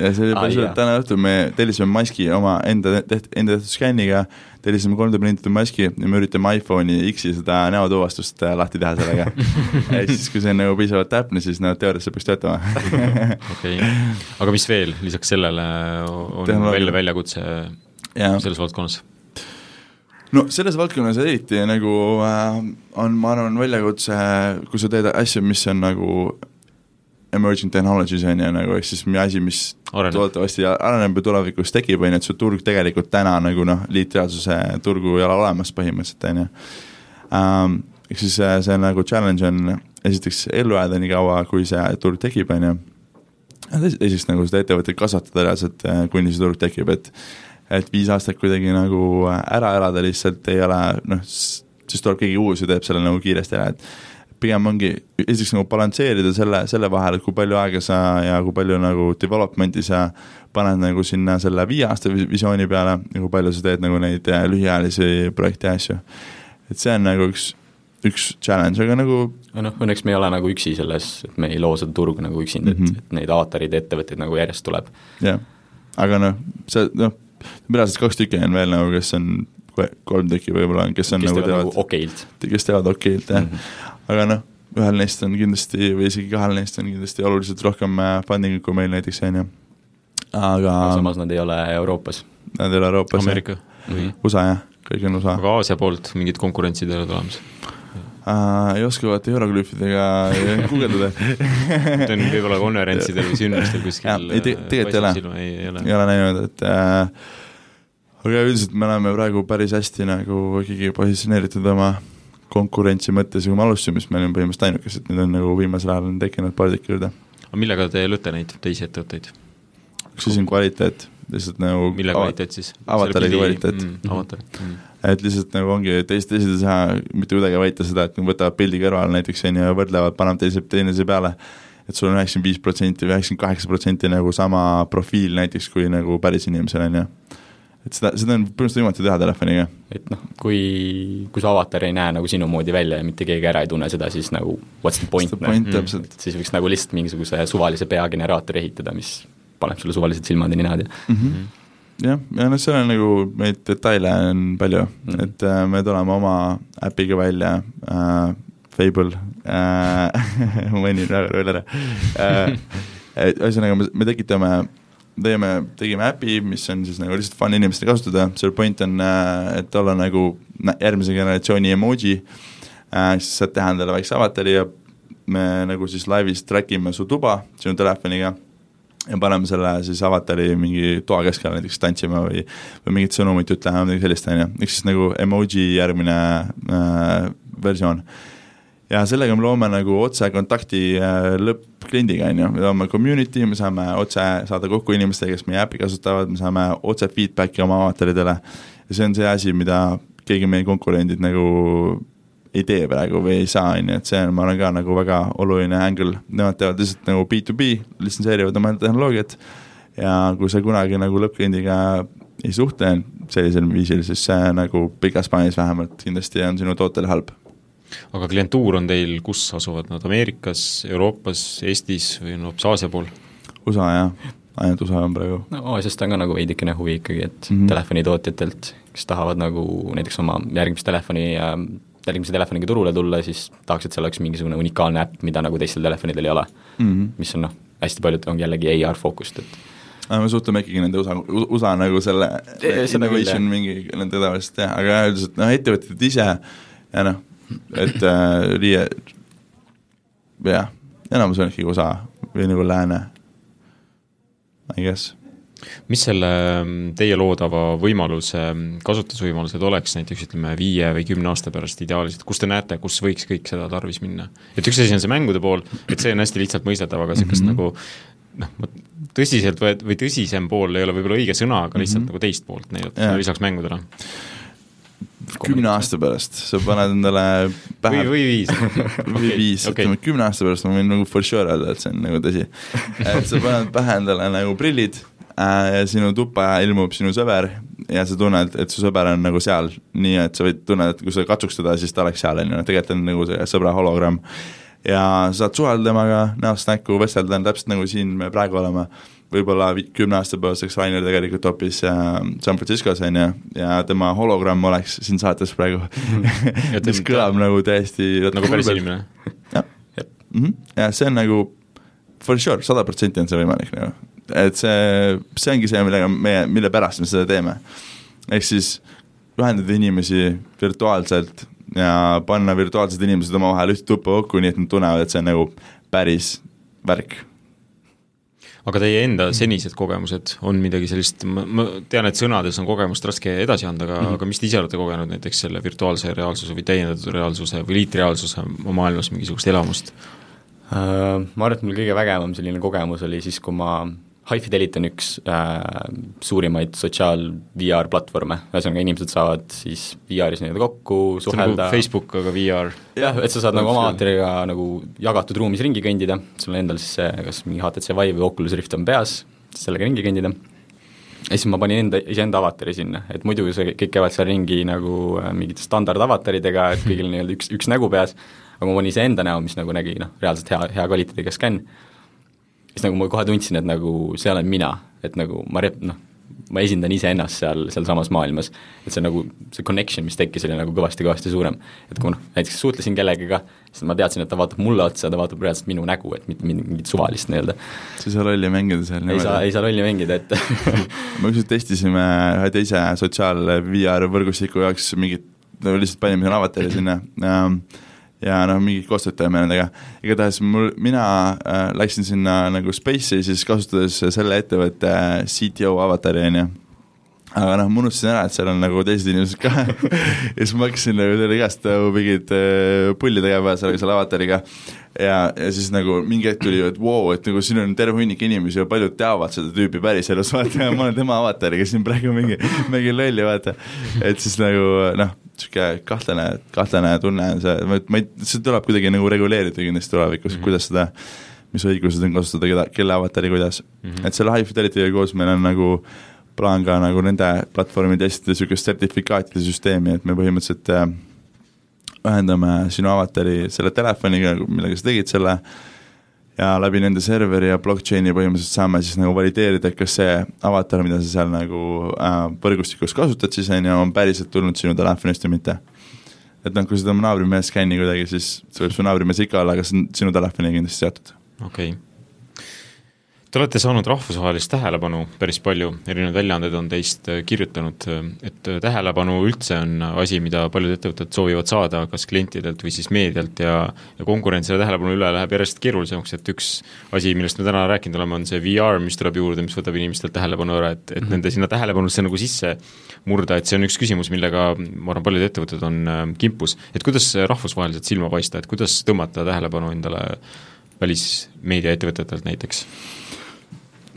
ja see oli päris ah, täna õhtul me tellisime maski oma enda teht-, enda tehtud skänniga, tellisime 3D prinditud maski ja me üritame iPhone'i X-i seda näotuvastust äh, lahti teha sellega ja siis, kui see on nagu piisavalt täpne, siis no teoorias peaks töötama
okei aga mis veel lisaks sellele on
Tehnoloogia.
välja väljakutse
jaa
selles valdkonnas?
no selles valdkonnas eriti nagu äh, on, ma arvan, väljakutse, kui sa teed asju, mis on nagu emerging technologies on ju, nagu ehk siis mi- asi, mis
Areneb.
loodetavasti areneb ja tulevikus tekib, on ju, et su turg tegelikult täna nagu noh, liitreaalsuse turgu ei ole olemas põhimõtteliselt, on ju. Ehk siis see, see nagu challenge on esiteks ellu jääda nii kaua, kui see turg tekib, on ju, teiseks nagu seda ettevõtet kasvatada reaalselt, äh, kuni see turg tekib, et et viis aastat kuidagi nagu ära elada lihtsalt ei ole noh, siis tuleb keegi uus ja teeb selle nagu kiiresti ära, et pigem ongi esiteks nagu balansseerida selle, selle vahel, et kui palju aega sa ja kui palju nagu development'i sa paned nagu sinna selle viie aasta vis- visiooni peale ja kui palju sa teed nagu neid äh, lühiajalisi projekte ja asju. et see on nagu üks, üks challenge, aga nagu
noh, õnneks me ei ole nagu üksi selles, et me ei loo seda turgu nagu üksinda mm,
Mhm.
-hmm. et, et neid avatarid ja ettevõtteid nagu järjest tuleb.
jah, aga noh, see noh, reaalselt kaks tükki on veel nagu, kes on, kolm tükki võib-olla on, kes on
kes
nagu
teevad nagu okeilt
kes teevad okeilt jah
mm, -hmm.
Aga noh, ühel neist on kindlasti või isegi kahel neist on kindlasti oluliselt rohkem äh, funding'it kui meil näiteks, on ju. aga
samas nad ei ole Euroopas
nad ei ole Euroopas,
Ameerika või?
USA jah, kõik on USA
aga Aasia poolt mingid konkurentsid ei ole tulemas?
uh, ei oska vaata hieroglüüfidega guugeldada
Need on võib-olla konverentsidel või sündmustel kuskil
ei, te- tegelikult ei ole.
ei, ole
ole näinud, et äh, aga üldiselt me oleme praegu päris hästi nagu ikkagi positsioneeritud oma konkurentsi mõttes ja kui me alustasime, siis me olime põhimõtteliselt ainukesed, nüüd on nagu viimasel ajal on tekkinud paar tükki juurde.
aga millega te lööte neid teisi ettevõtteid?
üks asi on kvaliteet, lihtsalt nagu
mille kvaliteet siis?
avatari kvaliteet.
mm, avatar mm..
et lihtsalt nagu ongi, teised, teised ei saa mitte kuidagi väita seda, et nad võtavad pildi kõrvale näiteks on ju ja võrdlevad, panevad teise, teineteise peale, et sul on üheksakümmend viis protsenti või üheksakümmend kaheksa protsenti nagu sama profiil näiteks kui nagu päris inimesel, on ju. Et seda, seda on põhimõtteliselt võimatu teha telefoniga.
et noh, kui, kui su avatar ei näe nagu sinu moodi välja ja mitte keegi ära ei tunne seda, siis nagu what's the point,
point,
noh.
täpselt.
et siis võiks nagu lihtsalt mingisuguse suvalise peageneraatori ehitada, mis paneb sulle suvalised silmad ja ninad ja
mm. -hmm. jah, ja noh, seal on nagu neid detaile on palju mm. -hmm. et äh, me tuleme oma äpiga välja äh,, Fable äh, ma mainin väga veel ära äh. et ühesõnaga, me, me tekitame, teeme, tegime äpi, mis on siis nagu lihtsalt fun inimestele kasutada, selle point on äh,, et olla nagu järgmise generatsiooni emoji. Äh,, siis saad teha endale väikse avatari ja me nagu siis laivis track ime su tuba sinu telefoniga ja paneme selle siis avatari mingi toa keskele näiteks tantsima või või mingit sõnumit ütlema midagi sellist, on ju, ehk siis nagu emoji järgmine äh, versioon. Ja sellega me loome nagu otsekontakti äh, lõppkliendiga, on ju, me loome community, me saame otse saada kokku inimestega, kes meie äppi kasutavad, me saame otse feedback'i oma avataridele. Ja see on see asi, mida keegi meie konkurendid nagu ei tee praegu või ei saa, on ju, et see on, ma arvan, ka nagu väga oluline angle, nemad teevad lihtsalt nagu B2B, litsenseerivad oma tehnoloogiat. Ja kui sa kunagi nagu lõppkliendiga ei suhtle sellisel viisil, siis see nagu pikas plaanis vähemalt kindlasti on sinu tootele halb.
Aga klientuur on teil, kus asuvad nad, Ameerikas, Euroopas, Eestis või on hoopis Aasia pool?
USA jah, ainult USA on praegu.
no Aasiast on ka nagu veidikene huvi ikkagi, et mm. -hmm. telefonitootjatelt, kes tahavad nagu näiteks oma järgmist telefoni ja järgmise telefoniga turule tulla, siis tahaks, et seal oleks mingisugune unikaalne äpp, mida nagu teistel telefonidel ei ole
mm. -hmm.
mis on noh, hästi paljud ongi jällegi AR fookust, et
aga me suhtleme ikkagi nende USA, USA nagu selle
küll,
innovation
jah.
mingi nende tavaliselt jah, aga üldiselt noh, ettevõtted ise ja noh, et äh, riie, jah, enamus on ikkagi USA või nagu lääne, I guess.
mis selle mm, teie loodava võimaluse mm, kasutusvõimalused oleks näiteks ütleme viie või kümne aasta pärast ideaalis, et kus te näete, kus võiks kõik seda tarvis minna? et üks asi on see mängude pool, et see on hästi lihtsalt mõistetav, aga niisugust mm -hmm. nagu noh, tõsiselt võet- või tõsisem pool ei ole võib-olla õige sõna, aga lihtsalt mm -hmm. nagu teist poolt näidata lisaks mängudele
kümne aasta pärast. Sa paned endale pähe
või, või viis.
Või viis. okay., ütleme kümne aasta pärast ma võin nagu for sure öelda, et see on nagu tõsi. et sa paned pähe endale nagu prillid Äh, ja sinu tuppa ilmub sinu sõber ja sa tunned, et su sõber on nagu seal, nii et sa võid tunned, et kui sa katsuks teda, siis ta oleks seal, on ju, tegelikult on nagu see sõbra hologramm. ja saad suhelda temaga näost näkku, vestelda, täpselt nagu siin me praegu oleme, võib-olla kümne aasta pärast oleks Rainer tegelikult hoopis äh, San Franciscos, on ju, ja tema hologramm oleks siin saates praegu mis kõlab nagu täiesti
nagu päris inimene?
jah, mhm. ja see on nagu for sure, sada protsenti on see võimalik nagu et see, see ongi see, millega meie, mille pärast me seda teeme. ehk siis ühendada inimesi virtuaalselt ja panna virtuaalsed inimesed omavahel ühte tuppa kokku, nii et nad tunnevad, et see on nagu päris värk.
Aga teie enda senised kogemused on midagi sellist, ma, tean, et sõnades on kogemust raske edasi anda, aga mm, -hmm. aga mis te ise olete kogenud näiteks selle virtuaalse reaalsuse või täiendatud reaalsuse või liitreaalsuse maailmas mingisugust elamust?
Äh, ma arvan, et mul kõige vägevam selline kogemus oli siis, kui ma High Fidelity on üks äh, suurimaid sotsiaal-VR platvorme, ühesõnaga inimesed saavad siis VR-is nii-öelda kokku, suhelda
nagu Facebook, aga VR?
jah, et sa saad nagu oma avateriga nagu jagatud ruumis ringi kõndida, sul on endal siis see, kas mingi HTC Vive või Oculus Rift on peas, sellega ringi kõndida, ja siis ma panin enda, iseenda avatari sinna, et muidu see, kõik käivad seal ringi nagu äh, mingite standardavataridega, et kõigil nii-öelda üks, üks nägu peas, aga ma panin iseenda näo, mis nagu nägi noh, reaalselt hea, hea kvaliteediga skänn siis nagu ma kohe tundsin, et nagu see olen mina, et nagu ma rep-, noh, ma esindan iseennast seal, sealsamas maailmas. et see nagu, see connection, mis tekkis, oli nagu kõvasti-kõvasti suurem. et kui ma noh, näiteks suhtlesin kellegiga, siis ma teadsin, et ta vaatab mulle otsa, ta vaatab reaalselt minu nägu, et mitte mingit suvalist nii-öelda.
sa ei saa rolli mängida seal
niimoodi? ei saa, ei saa rolli mängida, et
me ükskord testisime ühe teise sotsiaal-VR võrgustiku jaoks mingit, lihtsalt panime sinna avatari sinna ähm, ja noh, mingi koostöötajame nendega, igatahes mul, mina äh, läksin sinna nagu Space'i siis kasutades selle ettevõtte CTO avatari, on ju aga noh, ma unustasin ära, et seal on nagu teised inimesed ka ja siis ma hakkasin nagu käest nagu mingit pulli tegema selle, selle avatariga ja, ja siis nagu mingi hetk tuli, et vau wow,, et nagu siin on terve hunnik inimesi ja paljud teavad seda tüüpi päriselus, vaata, ja ma olen tema avatariga siin praegu mingi, mingi lolli, vaata. et siis nagu noh, niisugune kahtlane, kahtlane tunne on see, ma, ma ei, see tuleb kuidagi nagu reguleerida kindlasti tulevikus mm, -hmm. kuidas seda, mis õigused on kasutada, keda, kelle avatari kuidas mm. -hmm. et selle High Fidelity'ga koos meil on nagu plaan ka nagu nende platvormide esitada niisugust sertifikaatide süsteemi, et me põhimõtteliselt äh, ühendame sinu avatari selle telefoniga, millega sa tegid selle ja läbi nende serveri ja blockchain'i põhimõtteliselt saame siis nagu valideerida, et kas see avatar, mida sa seal nagu äh, võrgustikus kasutad siis on ju, on päriselt tulnud sinu telefonist või mitte. et noh, kui sa tema naabrimees skänni kuidagi, siis see võib su naabrimees ikka olla, aga see on sinu telefoniga kindlasti seotud.
okei okay Te olete saanud rahvusvahelist tähelepanu päris palju, erinevad väljaanded on teist äh, kirjutanud, äh, et äh, tähelepanu üldse on asi, mida paljud ettevõtted soovivad saada kas klientidelt või siis meedialt ja ja konkurents selle tähelepanu üle läheb järjest keerulisemaks, et üks asi, millest me täna rääkinud oleme, on see VR, mis tuleb juurde, mis võtab inimestelt tähelepanu ära, et, et mm -hmm. nende sinna tähelepanusse nagu sisse murda, et see on üks küsimus, millega ma arvan, paljud ettevõtted on kimpus. et kuidas rahvusvaheliselt silma paista, et kuidas tõmmata tähelepanu endale välismeediaettevõtetelt näiteks?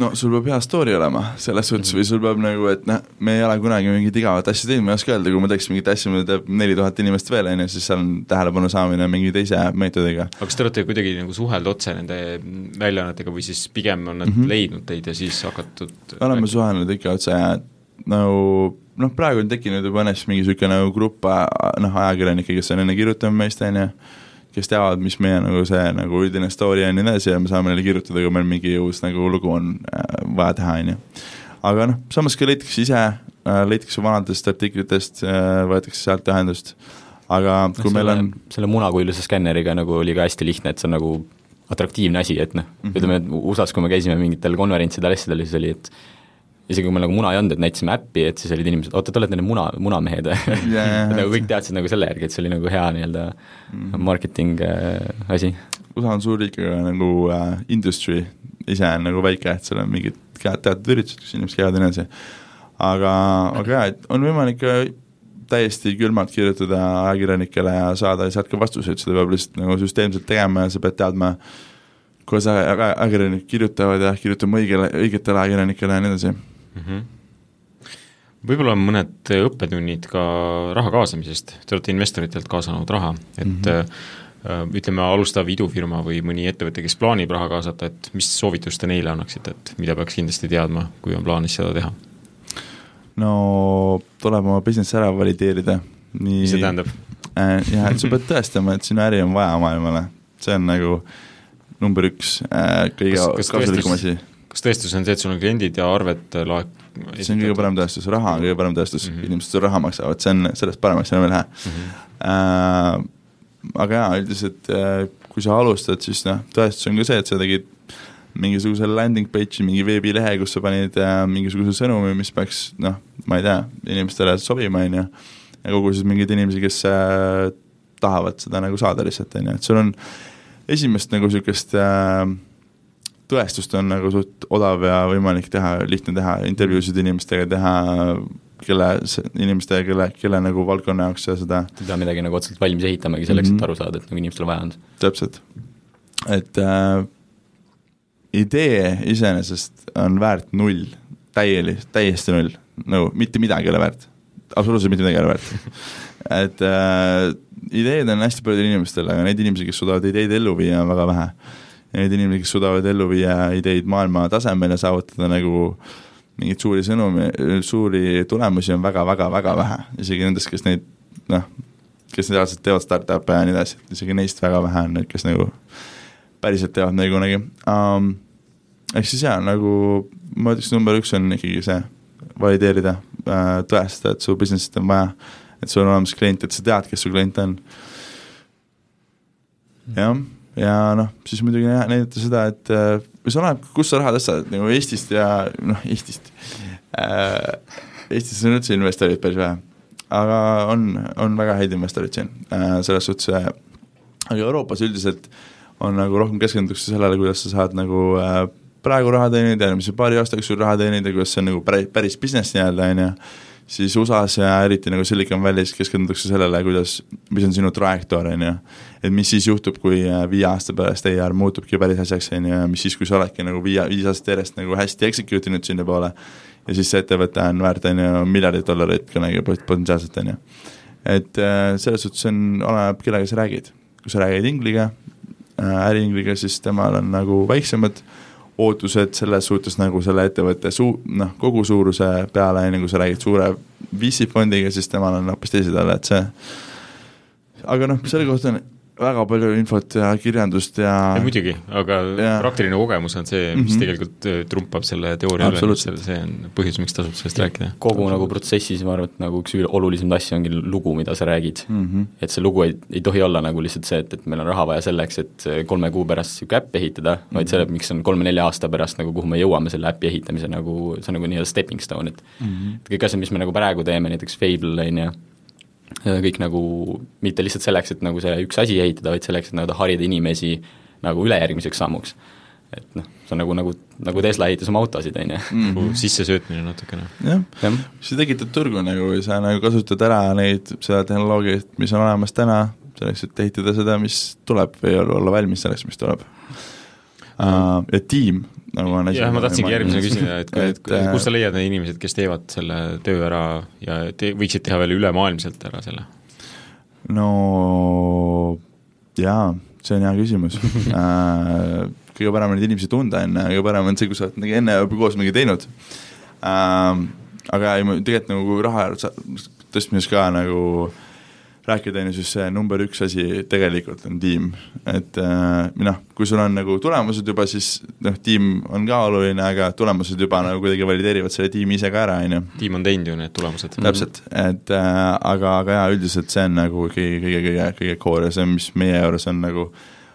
No sul peab hea story olema, selles suhtes -hmm. või sul peab nagu, et noh, me ei ole kunagi mingit igavat asja teinud, ma ei oska öelda, kui ma teeks mingit asja, mida teeb neli tuhat inimest veel, on ju, siis seal on tähelepanu saamine mingi teise meetodiga.
aga kas te olete kuidagi nagu suhelnud otse nende väljaannetega või siis pigem on nad mm -hmm. leidnud teid ja siis hakatud
oleme suhelnud ikka otse ja nagu noh, praegu on tekkinud juba õnneks mingi niisugune nagu grupp noh, ajakirjanikke, kes on enne kirjutanud meist, on ju, kes teavad, mis meie nagu see nagu üldine story on ja nii edasi ja me saame neile kirjutada, kui meil mingi uus nagu lugu on äh, vaja teha, on ju. aga noh, samas ka leitakse ise äh,, leitakse vanadest artiklitest äh,, võetakse sealt ühendust, aga kui no, meil on
selle munakujuline skänneriga nagu oli ka hästi lihtne, et see on nagu atraktiivne asi, et noh mm -hmm., ütleme, et USA-s, kui me käisime mingitel konverentsidel, asjadel, siis oli, et isegi kui meil nagu muna ei olnud, et näitasime äppi, et siis olid inimesed, oota, te olete need muna, munamehed yeah. nagu kõik teadsid nagu selle järgi, et see oli nagu hea nii-öelda mm. marketing äh, asi.
USA on suur riik, aga nagu äh, industry ise on nagu väike, et seal on mingid teatud üritused, kus inimesed käivad ja nii edasi. aga, aga jaa, et on võimalik täiesti külmalt kirjutada ajakirjanikele ja saada sealt ka vastuseid, seda peab lihtsalt nagu süsteemselt tegema ja sa pead teadma, kuidas aja- aja- ajakirjanikud kirjutavad ja kirjutama õigele, õigetele ajakirjanikele ja nii edasi.
Mhm. võib-olla mõned õppetunnid ka raha kaasamisest, te olete investoritelt kaasanud raha, et mm. -hmm. ütleme, alustav idufirma või mõni ettevõte, kes plaanib raha kaasata, et mis soovitust te neile annaksite, et mida peaks kindlasti teadma, kui on plaanis seda teha?
no tuleb oma business ära valideerida.
mis see tähendab?
jah, et sa pead tõestama, et sinu äri on vaja maailmale, see on nagu number üks äh, kõige
Kas- kas
kasulikum asi.
Kas tõestus on see, et sul on kliendid ja arved laek-?
see on kõige parem tõestus, raha on kõige parem tõestus mm. -hmm. inimesed sulle raha maksavad, see on sellest paremaks enam ei lähe
mm. -hmm.
äh,. aga jaa, üldiselt äh, kui sa alustad, siis noh, tõestus on ka see, et sa tegid mingisuguse landing page'i, mingi veebilehe, kus sa panid äh, mingisuguse sõnumi, mis peaks noh, ma ei tea, inimestele sobima, on ju, ja kogusid mingeid inimesi, kes äh, tahavad seda nagu saada lihtsalt, on ju, et sul on esimest nagu niisugust äh, tõestust on nagu suht odav ja võimalik teha, lihtne teha, intervjuusid inimestega teha, kelle, inimestega, kelle, kelle nagu valdkonna jaoks sa seda
ei pea midagi nagu otseselt valmis ehitamagi selleks mm,
Mhm.
-hmm. et aru saada, et nagu inimestel vaja on.
täpselt, et äh, idee iseenesest on väärt null, täieli, täiesti null, nagu mitte midagi ei ole väärt, absoluutselt mitte midagi ei ole väärt. et äh, ideed on hästi paljudel inimestel, aga neid inimesi, kes suudavad ideid ellu viia, on väga vähe. Neid inimesi, kes suudavad ellu viia ideid maailma tasemel ja saavutada nagu mingeid suuri sõnumi, suuri tulemusi on väga-väga-väga vähe, isegi nendest, kes neid noh, kes reaalselt teevad startup'e ja nii edasi, isegi neist väga vähe on need, kes nagu päriselt teevad nagu kunagi um,. ehk siis jaa, nagu ma ütleks, number üks on ikkagi see, valideerida, tõestada, et su business'it on vaja, et sul on olemas klient, et sa tead, kes su klient on. jah, ja noh, siis muidugi nä- näidata seda, et äh, või see oleneb, kust sa raha tõstad, nagu Eestist ja noh, Eestist äh,. Eestis on üldse investoreid päris vähe, aga on, on väga häid investoreid siin äh, selles suhtes äh,, aga Euroopas üldiselt on nagu rohkem keskendutakse sellele, kuidas sa saad nagu äh, praegu raha teenida, järgmise paari aasta jooksul raha teenida, kuidas see on nagu päris, päris business nii-öelda, on ju, siis USA-s ja eriti nagu Silicon Valley's keskendutakse sellele, kuidas, mis on sinu trajektoor, on ju. Et mis siis juhtub, kui äh, viie aasta pärast AR muutubki päris asjaks, on ju, ja mis siis, kui sa oledki nagu viie, viis aastat järjest nagu hästi execute inud sinnapoole ja siis see ettevõte on väärt, on ju, miljardeid dollareid kunagi pot- potentsiaalselt, on ju. et äh, selles suhtes on, oleneb, kellega sa räägid. kui sa räägid ingliga äh,, äriingliga, siis temal on nagu väiksemad ootused selles suhtes nagu selle ettevõtte suu-, noh, kogu suuruse peale, ju, kui sa räägid suure VC fondiga, siis temal on hoopis teised et see aga noh, selle kohta on väga palju infot ja kirjandust ja
ja muidugi, aga
Jaa.
praktiline kogemus on see, mis
Mhm.
tegelikult äh, trumpab selle teooria üle,
Absoluutselt.
see on põhjus, miks tasub sellest rääkida.
kogu nagu protsessis ma arvan, et nagu üks üle- olulisemaid asju ongi lugu, mida sa räägid
mm. -hmm.
et see lugu ei, ei tohi olla nagu lihtsalt see, et, et meil on raha vaja selleks, et kolme kuu pärast niisugune äpp ehitada mm, -hmm. vaid selle, miks on kolme-nelja aasta pärast nagu, kuhu me jõuame selle äpi ehitamise nagu, see on nagu nii-öelda stepping stone, et
Mm -hmm.
et kõik asjad, mis me nagu praegu teeme, näiteks Fable on ju, kõik nagu mitte lihtsalt selleks, et nagu see üks asi ehitada, vaid selleks, et nagu harida inimesi nagu ülejärgmiseks sammuks. et noh, see on nagu, nagu, nagu Tesla ehitas oma autosid, on ju.
nagu sissesöötmine natukene.
jah,
jah,
sa tekitad turgu nagu ja sa nagu kasutad ära neid, seda tehnoloogiat, mis on olemas täna, selleks, et ehitada seda, mis tuleb või olla olla valmis selleks, mis tuleb uh,. ja tiim nagu on
jah, ma tahtsingi järgmisena küsida, et, et, et
äh,
kust sa leiad need inimesed, kes teevad selle töö ära ja te võiksid teha veel ülemaailmselt ära selle?
no jaa, see on hea küsimus uh. kõige parem on neid inimesi tunda enne, kõige parem on see, kui sa oled nagu enne juba koos midagi teinud uh,. aga ei, ma tegelikult nagu raha tõstmises ka nagu rääkida, on ju, siis see number üks asi tegelikult on tiim, et äh, noh, kui sul on nagu tulemused juba, siis noh, tiim on ka oluline, aga tulemused juba nagu kuidagi valideerivad selle tiimi ise ka ära, on ju
tiim on teinud ju need tulemused.
täpselt, et äh, aga, aga jaa, üldiselt see on nagu kõige, kõige, kõige, kõige core ja see, mis meie juures on nagu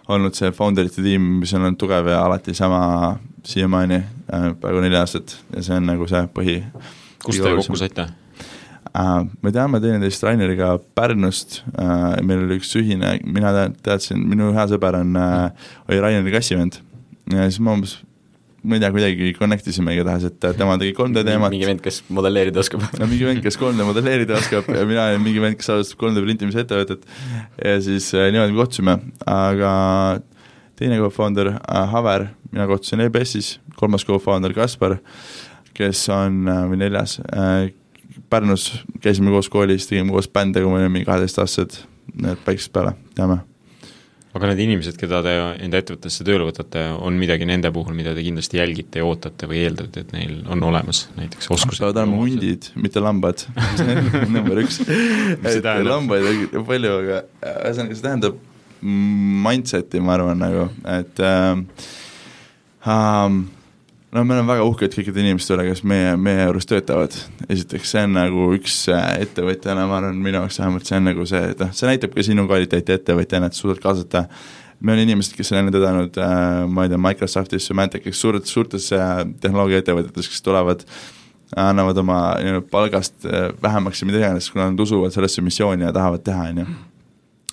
olnud see founder'ite tiim, mis on olnud tugev ja alati sama siiamaani äh,, peaaegu neli aastat ja see on nagu see põhi.
kust te kokku saite?
äh,? me teame teineteist Raineriga Pärnust äh,, meil oli üks ühine, mina tea- teadsin, minu hea sõber on äh,, oli Raineri kassivend ja siis ma umbes ma ei tea, kuidagi connect isime igatahes, et tema tegi 3D teemat.
mingi vend, kes modelleerida oskab
no mingi vend, kes 3D modelleerida oskab ja mina olin mingi vend, kes alustab 3D printimise ettevõtet ja siis äh, niimoodi me kohtusime, aga teine co-founder äh, Haver, mina kohtusin EBS-is, kolmas co-founder Kaspar, kes on, äh, või neljas äh,, Pärnus käisime koos koolis, tegime koos bände, kui me olime kaheteistaastased, need päikest peale, teame
aga need inimesed, keda te enda ettevõttesse tööle võtate, on midagi nende puhul, mida te kindlasti jälgite ja ootate või eeldate, et neil on olemas, näiteks oskused?
peavad olema hundid, mitte lambad number üks. et lambaid on palju, aga ühesõnaga see tähendab mindset'i, ma arvan, nagu, et äh, um, no me oleme väga uhked kõikide inimeste üle, kes meie, meie juures töötavad. esiteks, see on nagu üks äh, ettevõtjana, ma arvan, minu jaoks vähemalt see on nagu see, et noh, see näitab ka sinu kvaliteeti ettevõtjana, et suudad kaasata meil on inimesed, kes on enne töötanud äh,, ma ei tea, Microsoftis, Symantec'is, suurtes, suurtes äh, tehnoloogiaettevõtetes, kes tulevad annavad oma nii-öelda palgast äh, vähemaks ja mida iganes, kuna nad usuvad sellesse missiooni ja tahavad teha, on ju.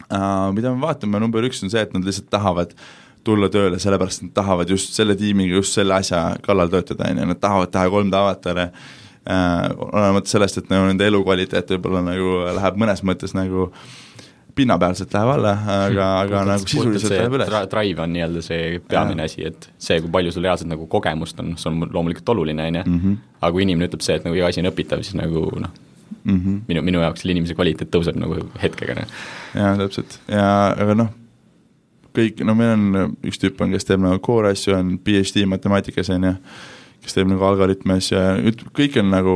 Äh, mida me vaatame, number üks on see, et nad lihtsalt tahavad äh, tulla tööle, sellepärast nad tahavad just selle tiimiga just selle asja kallal töötada, on ju, nad tahavad teha 3D avatare äh,, olenemata sellest, et nagu nende elukvaliteet võib-olla nagu läheb mõnes mõttes nagu pinnapealselt läheb alla, aga, aga nagu sisuliselt läheb üles.
Drive on nii-öelda see peamine asi, et see, kui palju sul reaalselt nagu kogemust on, see on loomulikult oluline, on ju,
Mhm.
aga kui inimene ütleb see, et nagu iga asi on õpitav, siis nagu noh,
-hmm.
minu, minu jaoks selle inimese kvaliteet tõuseb nagu hetkega, noh.
jaa, täpselt, ja aga noh, kõik, no meil on, üks tüüp on, kes teeb nagu core asju, on PhD matemaatikas, on ju, kes teeb nagu algoritme asju ja kõik on nagu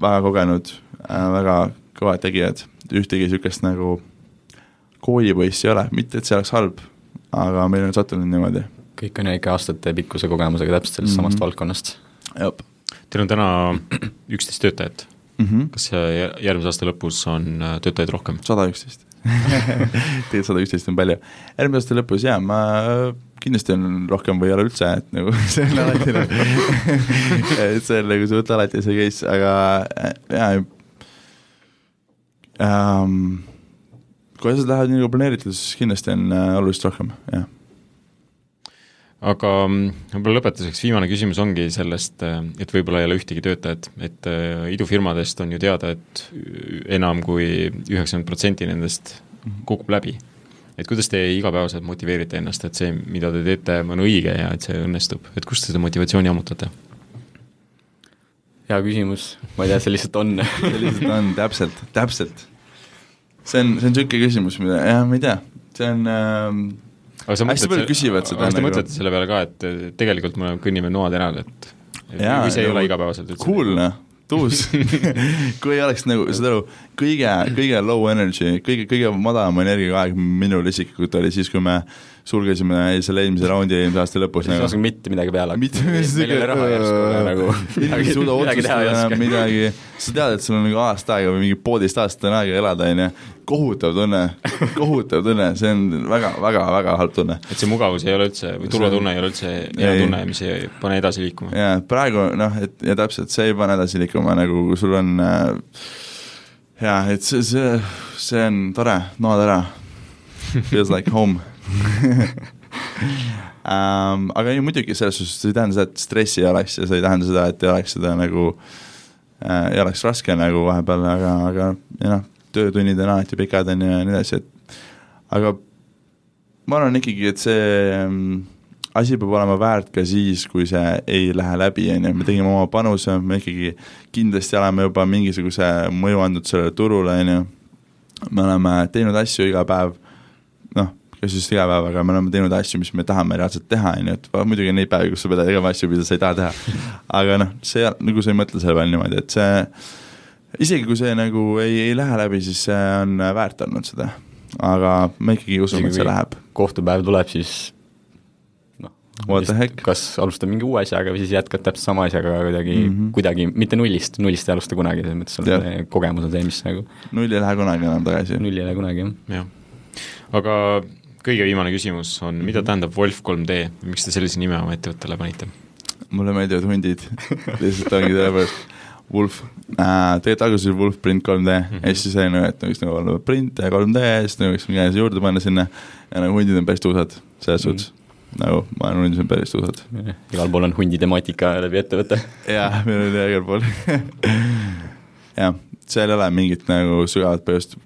väga kogenud äh,, väga kõvad tegijad, ühtegi niisugust nagu koolipoissi ei ole, mitte et see oleks halb, aga meil on sattunud niimoodi.
kõik on ju ikka aastatepikkuse kogemusega täpselt sellest mm -hmm. samast valdkonnast.
jah.
Teil on täna üksteist töötajat
mm -hmm.
kas järgmise aasta lõpus on äh, töötajaid rohkem?
sada üksteist tegelikult sada üksteist on palju. järgmise aasta lõpus jaa, ma kindlasti on rohkem või ei ole üldse, et nagu see on alati nagu et see on nagu suht alati see case, aga äh, jaa ähm,, kui asjad lähevad nii nagu planeeritud, siis kindlasti on äh, oluliselt rohkem, jah
aga mm, võib-olla lõpetuseks viimane küsimus ongi sellest, et võib-olla ei ole ühtegi töötajat, et äh, idufirmadest on ju teada, et enam kui üheksakümmend protsenti nendest kukub läbi. et kuidas te igapäevaselt motiveerite ennast, et see, mida te teete, on õige ja et see õnnestub, et kust te seda motivatsiooni ammutate?
hea küsimus, ma ei tea, see lihtsalt on
see lihtsalt on, täpselt, täpselt. see on, see on niisugune küsimus, mida, jah, ma ei tea, see on ähm, hästi paljud küsivad seda
kas te mõtlete selle peale ka, et tegelikult me kõnnime noateral, et
Jaa,
või see ei
nagu
ole igapäevaselt üldse?
Cool noh, tuus kui oleks nagu, saad aru, kõige, kõige low energy, kõige, kõige madalama energiaga aeg minul isiklikult oli siis, kui me sulgesime selle eelmise raundi eelmise aasta lõpus
siis ei
nagu.
oska mitte midagi peale
mitte
meil ei ole raha järsku nagu.
midagi ei suuda otsustada enam midagi, sa tead, et sul on nagu aasta aega või mingi poolteist aastat on aega elada, on ju, kohutav tunne, kohutav tunne, see on väga, väga, väga halb tunne.
et see mugavus ei ole üldse, või turvatunne ei ole üldse hea tunne, mis ei pane edasi liikuma?
jaa, praegu noh, et ja täpselt, see ei pane edasi liikuma, nagu kui sul on äh, jaa, et see, see, see on tore, noad ära. Feels like home um, aga ei, muidugi selles suhtes see ei tähenda seda, et stressi ei oleks ja see ei tähenda seda, et ei oleks seda nagu äh, ei oleks raske nagu vahepeal, aga, aga ja noh, töötunnid on alati pikad, on ju, ja nii edasi, et aga ma arvan ikkagi, et see ähm, asi peab olema väärt ka siis, kui see ei lähe läbi, on ju, me tegime oma panuse, me ikkagi kindlasti oleme juba mingisuguse mõju andnud sellele turule, on ju, me oleme teinud asju iga päev, noh, kas just iga päev, aga me oleme teinud asju, mis me tahame reaalselt teha, on ju, et va- muidugi on neid päevi, kus sa pead tegema asju, mida sa ei taha teha. aga noh, see, nagu sa ei mõtle selle peale niimoodi, et see, isegi kui see nagu ei, ei lähe läbi, siis see on väärt olnud seda. aga me ikkagi usume, et see läheb.
kohtupäev tuleb, siis noh,
What the heck?
kas alustad mingi uue asjaga või siis jätkad täpselt sama asjaga kuidagi mm. -hmm. kuidagi, mitte nullist, nullist ei alusta kunagi, selles mõttes sul kogemus on see, mis nagu
null ei lähe kunagi enam tagasi.
null ei lähe kunagi, jah.
jah. aga kõige viimane küsimus on, mida tähendab Wolf 3D, miks te sellise nime oma ettevõttele panite?
mulle meeldivad hundid, lihtsalt ongi sellepärast Wolf äh,, tegelikult alguses oli Wolf print 3D mm -hmm. ja siis sai nagu, et võiks nagu olla print ja 3D ja siis nagu võiks midagi juurde panna sinna. Ja nagu hundid on päris tuusad, selles suhtes. Nagu ma arvan, need on päris tusad.
igal pool on hundi temaatika läbi ettevõtte.
jah, meil on igal pool. Jah, seal ei ole mingit nagu sügavat põhjust,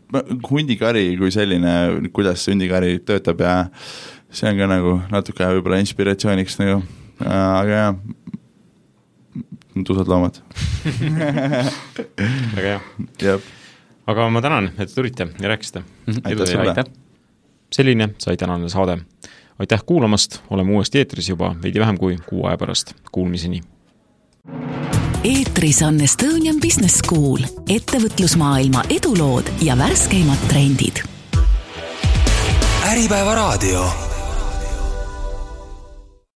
hundikari kui selline, kuidas hundikari töötab ja see on ka nagu natuke võib-olla inspiratsiooniks nagu, aga jah, tusad loomad
väga hea. aga ma tänan, et te tulite ja rääkisite.
aitäh sulle!
selline sai tänane saade. aitäh kuulamast, oleme uuesti eetris juba veidi vähem kui kuu aja pärast, kuulmiseni!
Eetris on Estonian Business School, ettevõtlusmaailma edulood ja värskeimad trendid.
äripäeva raadio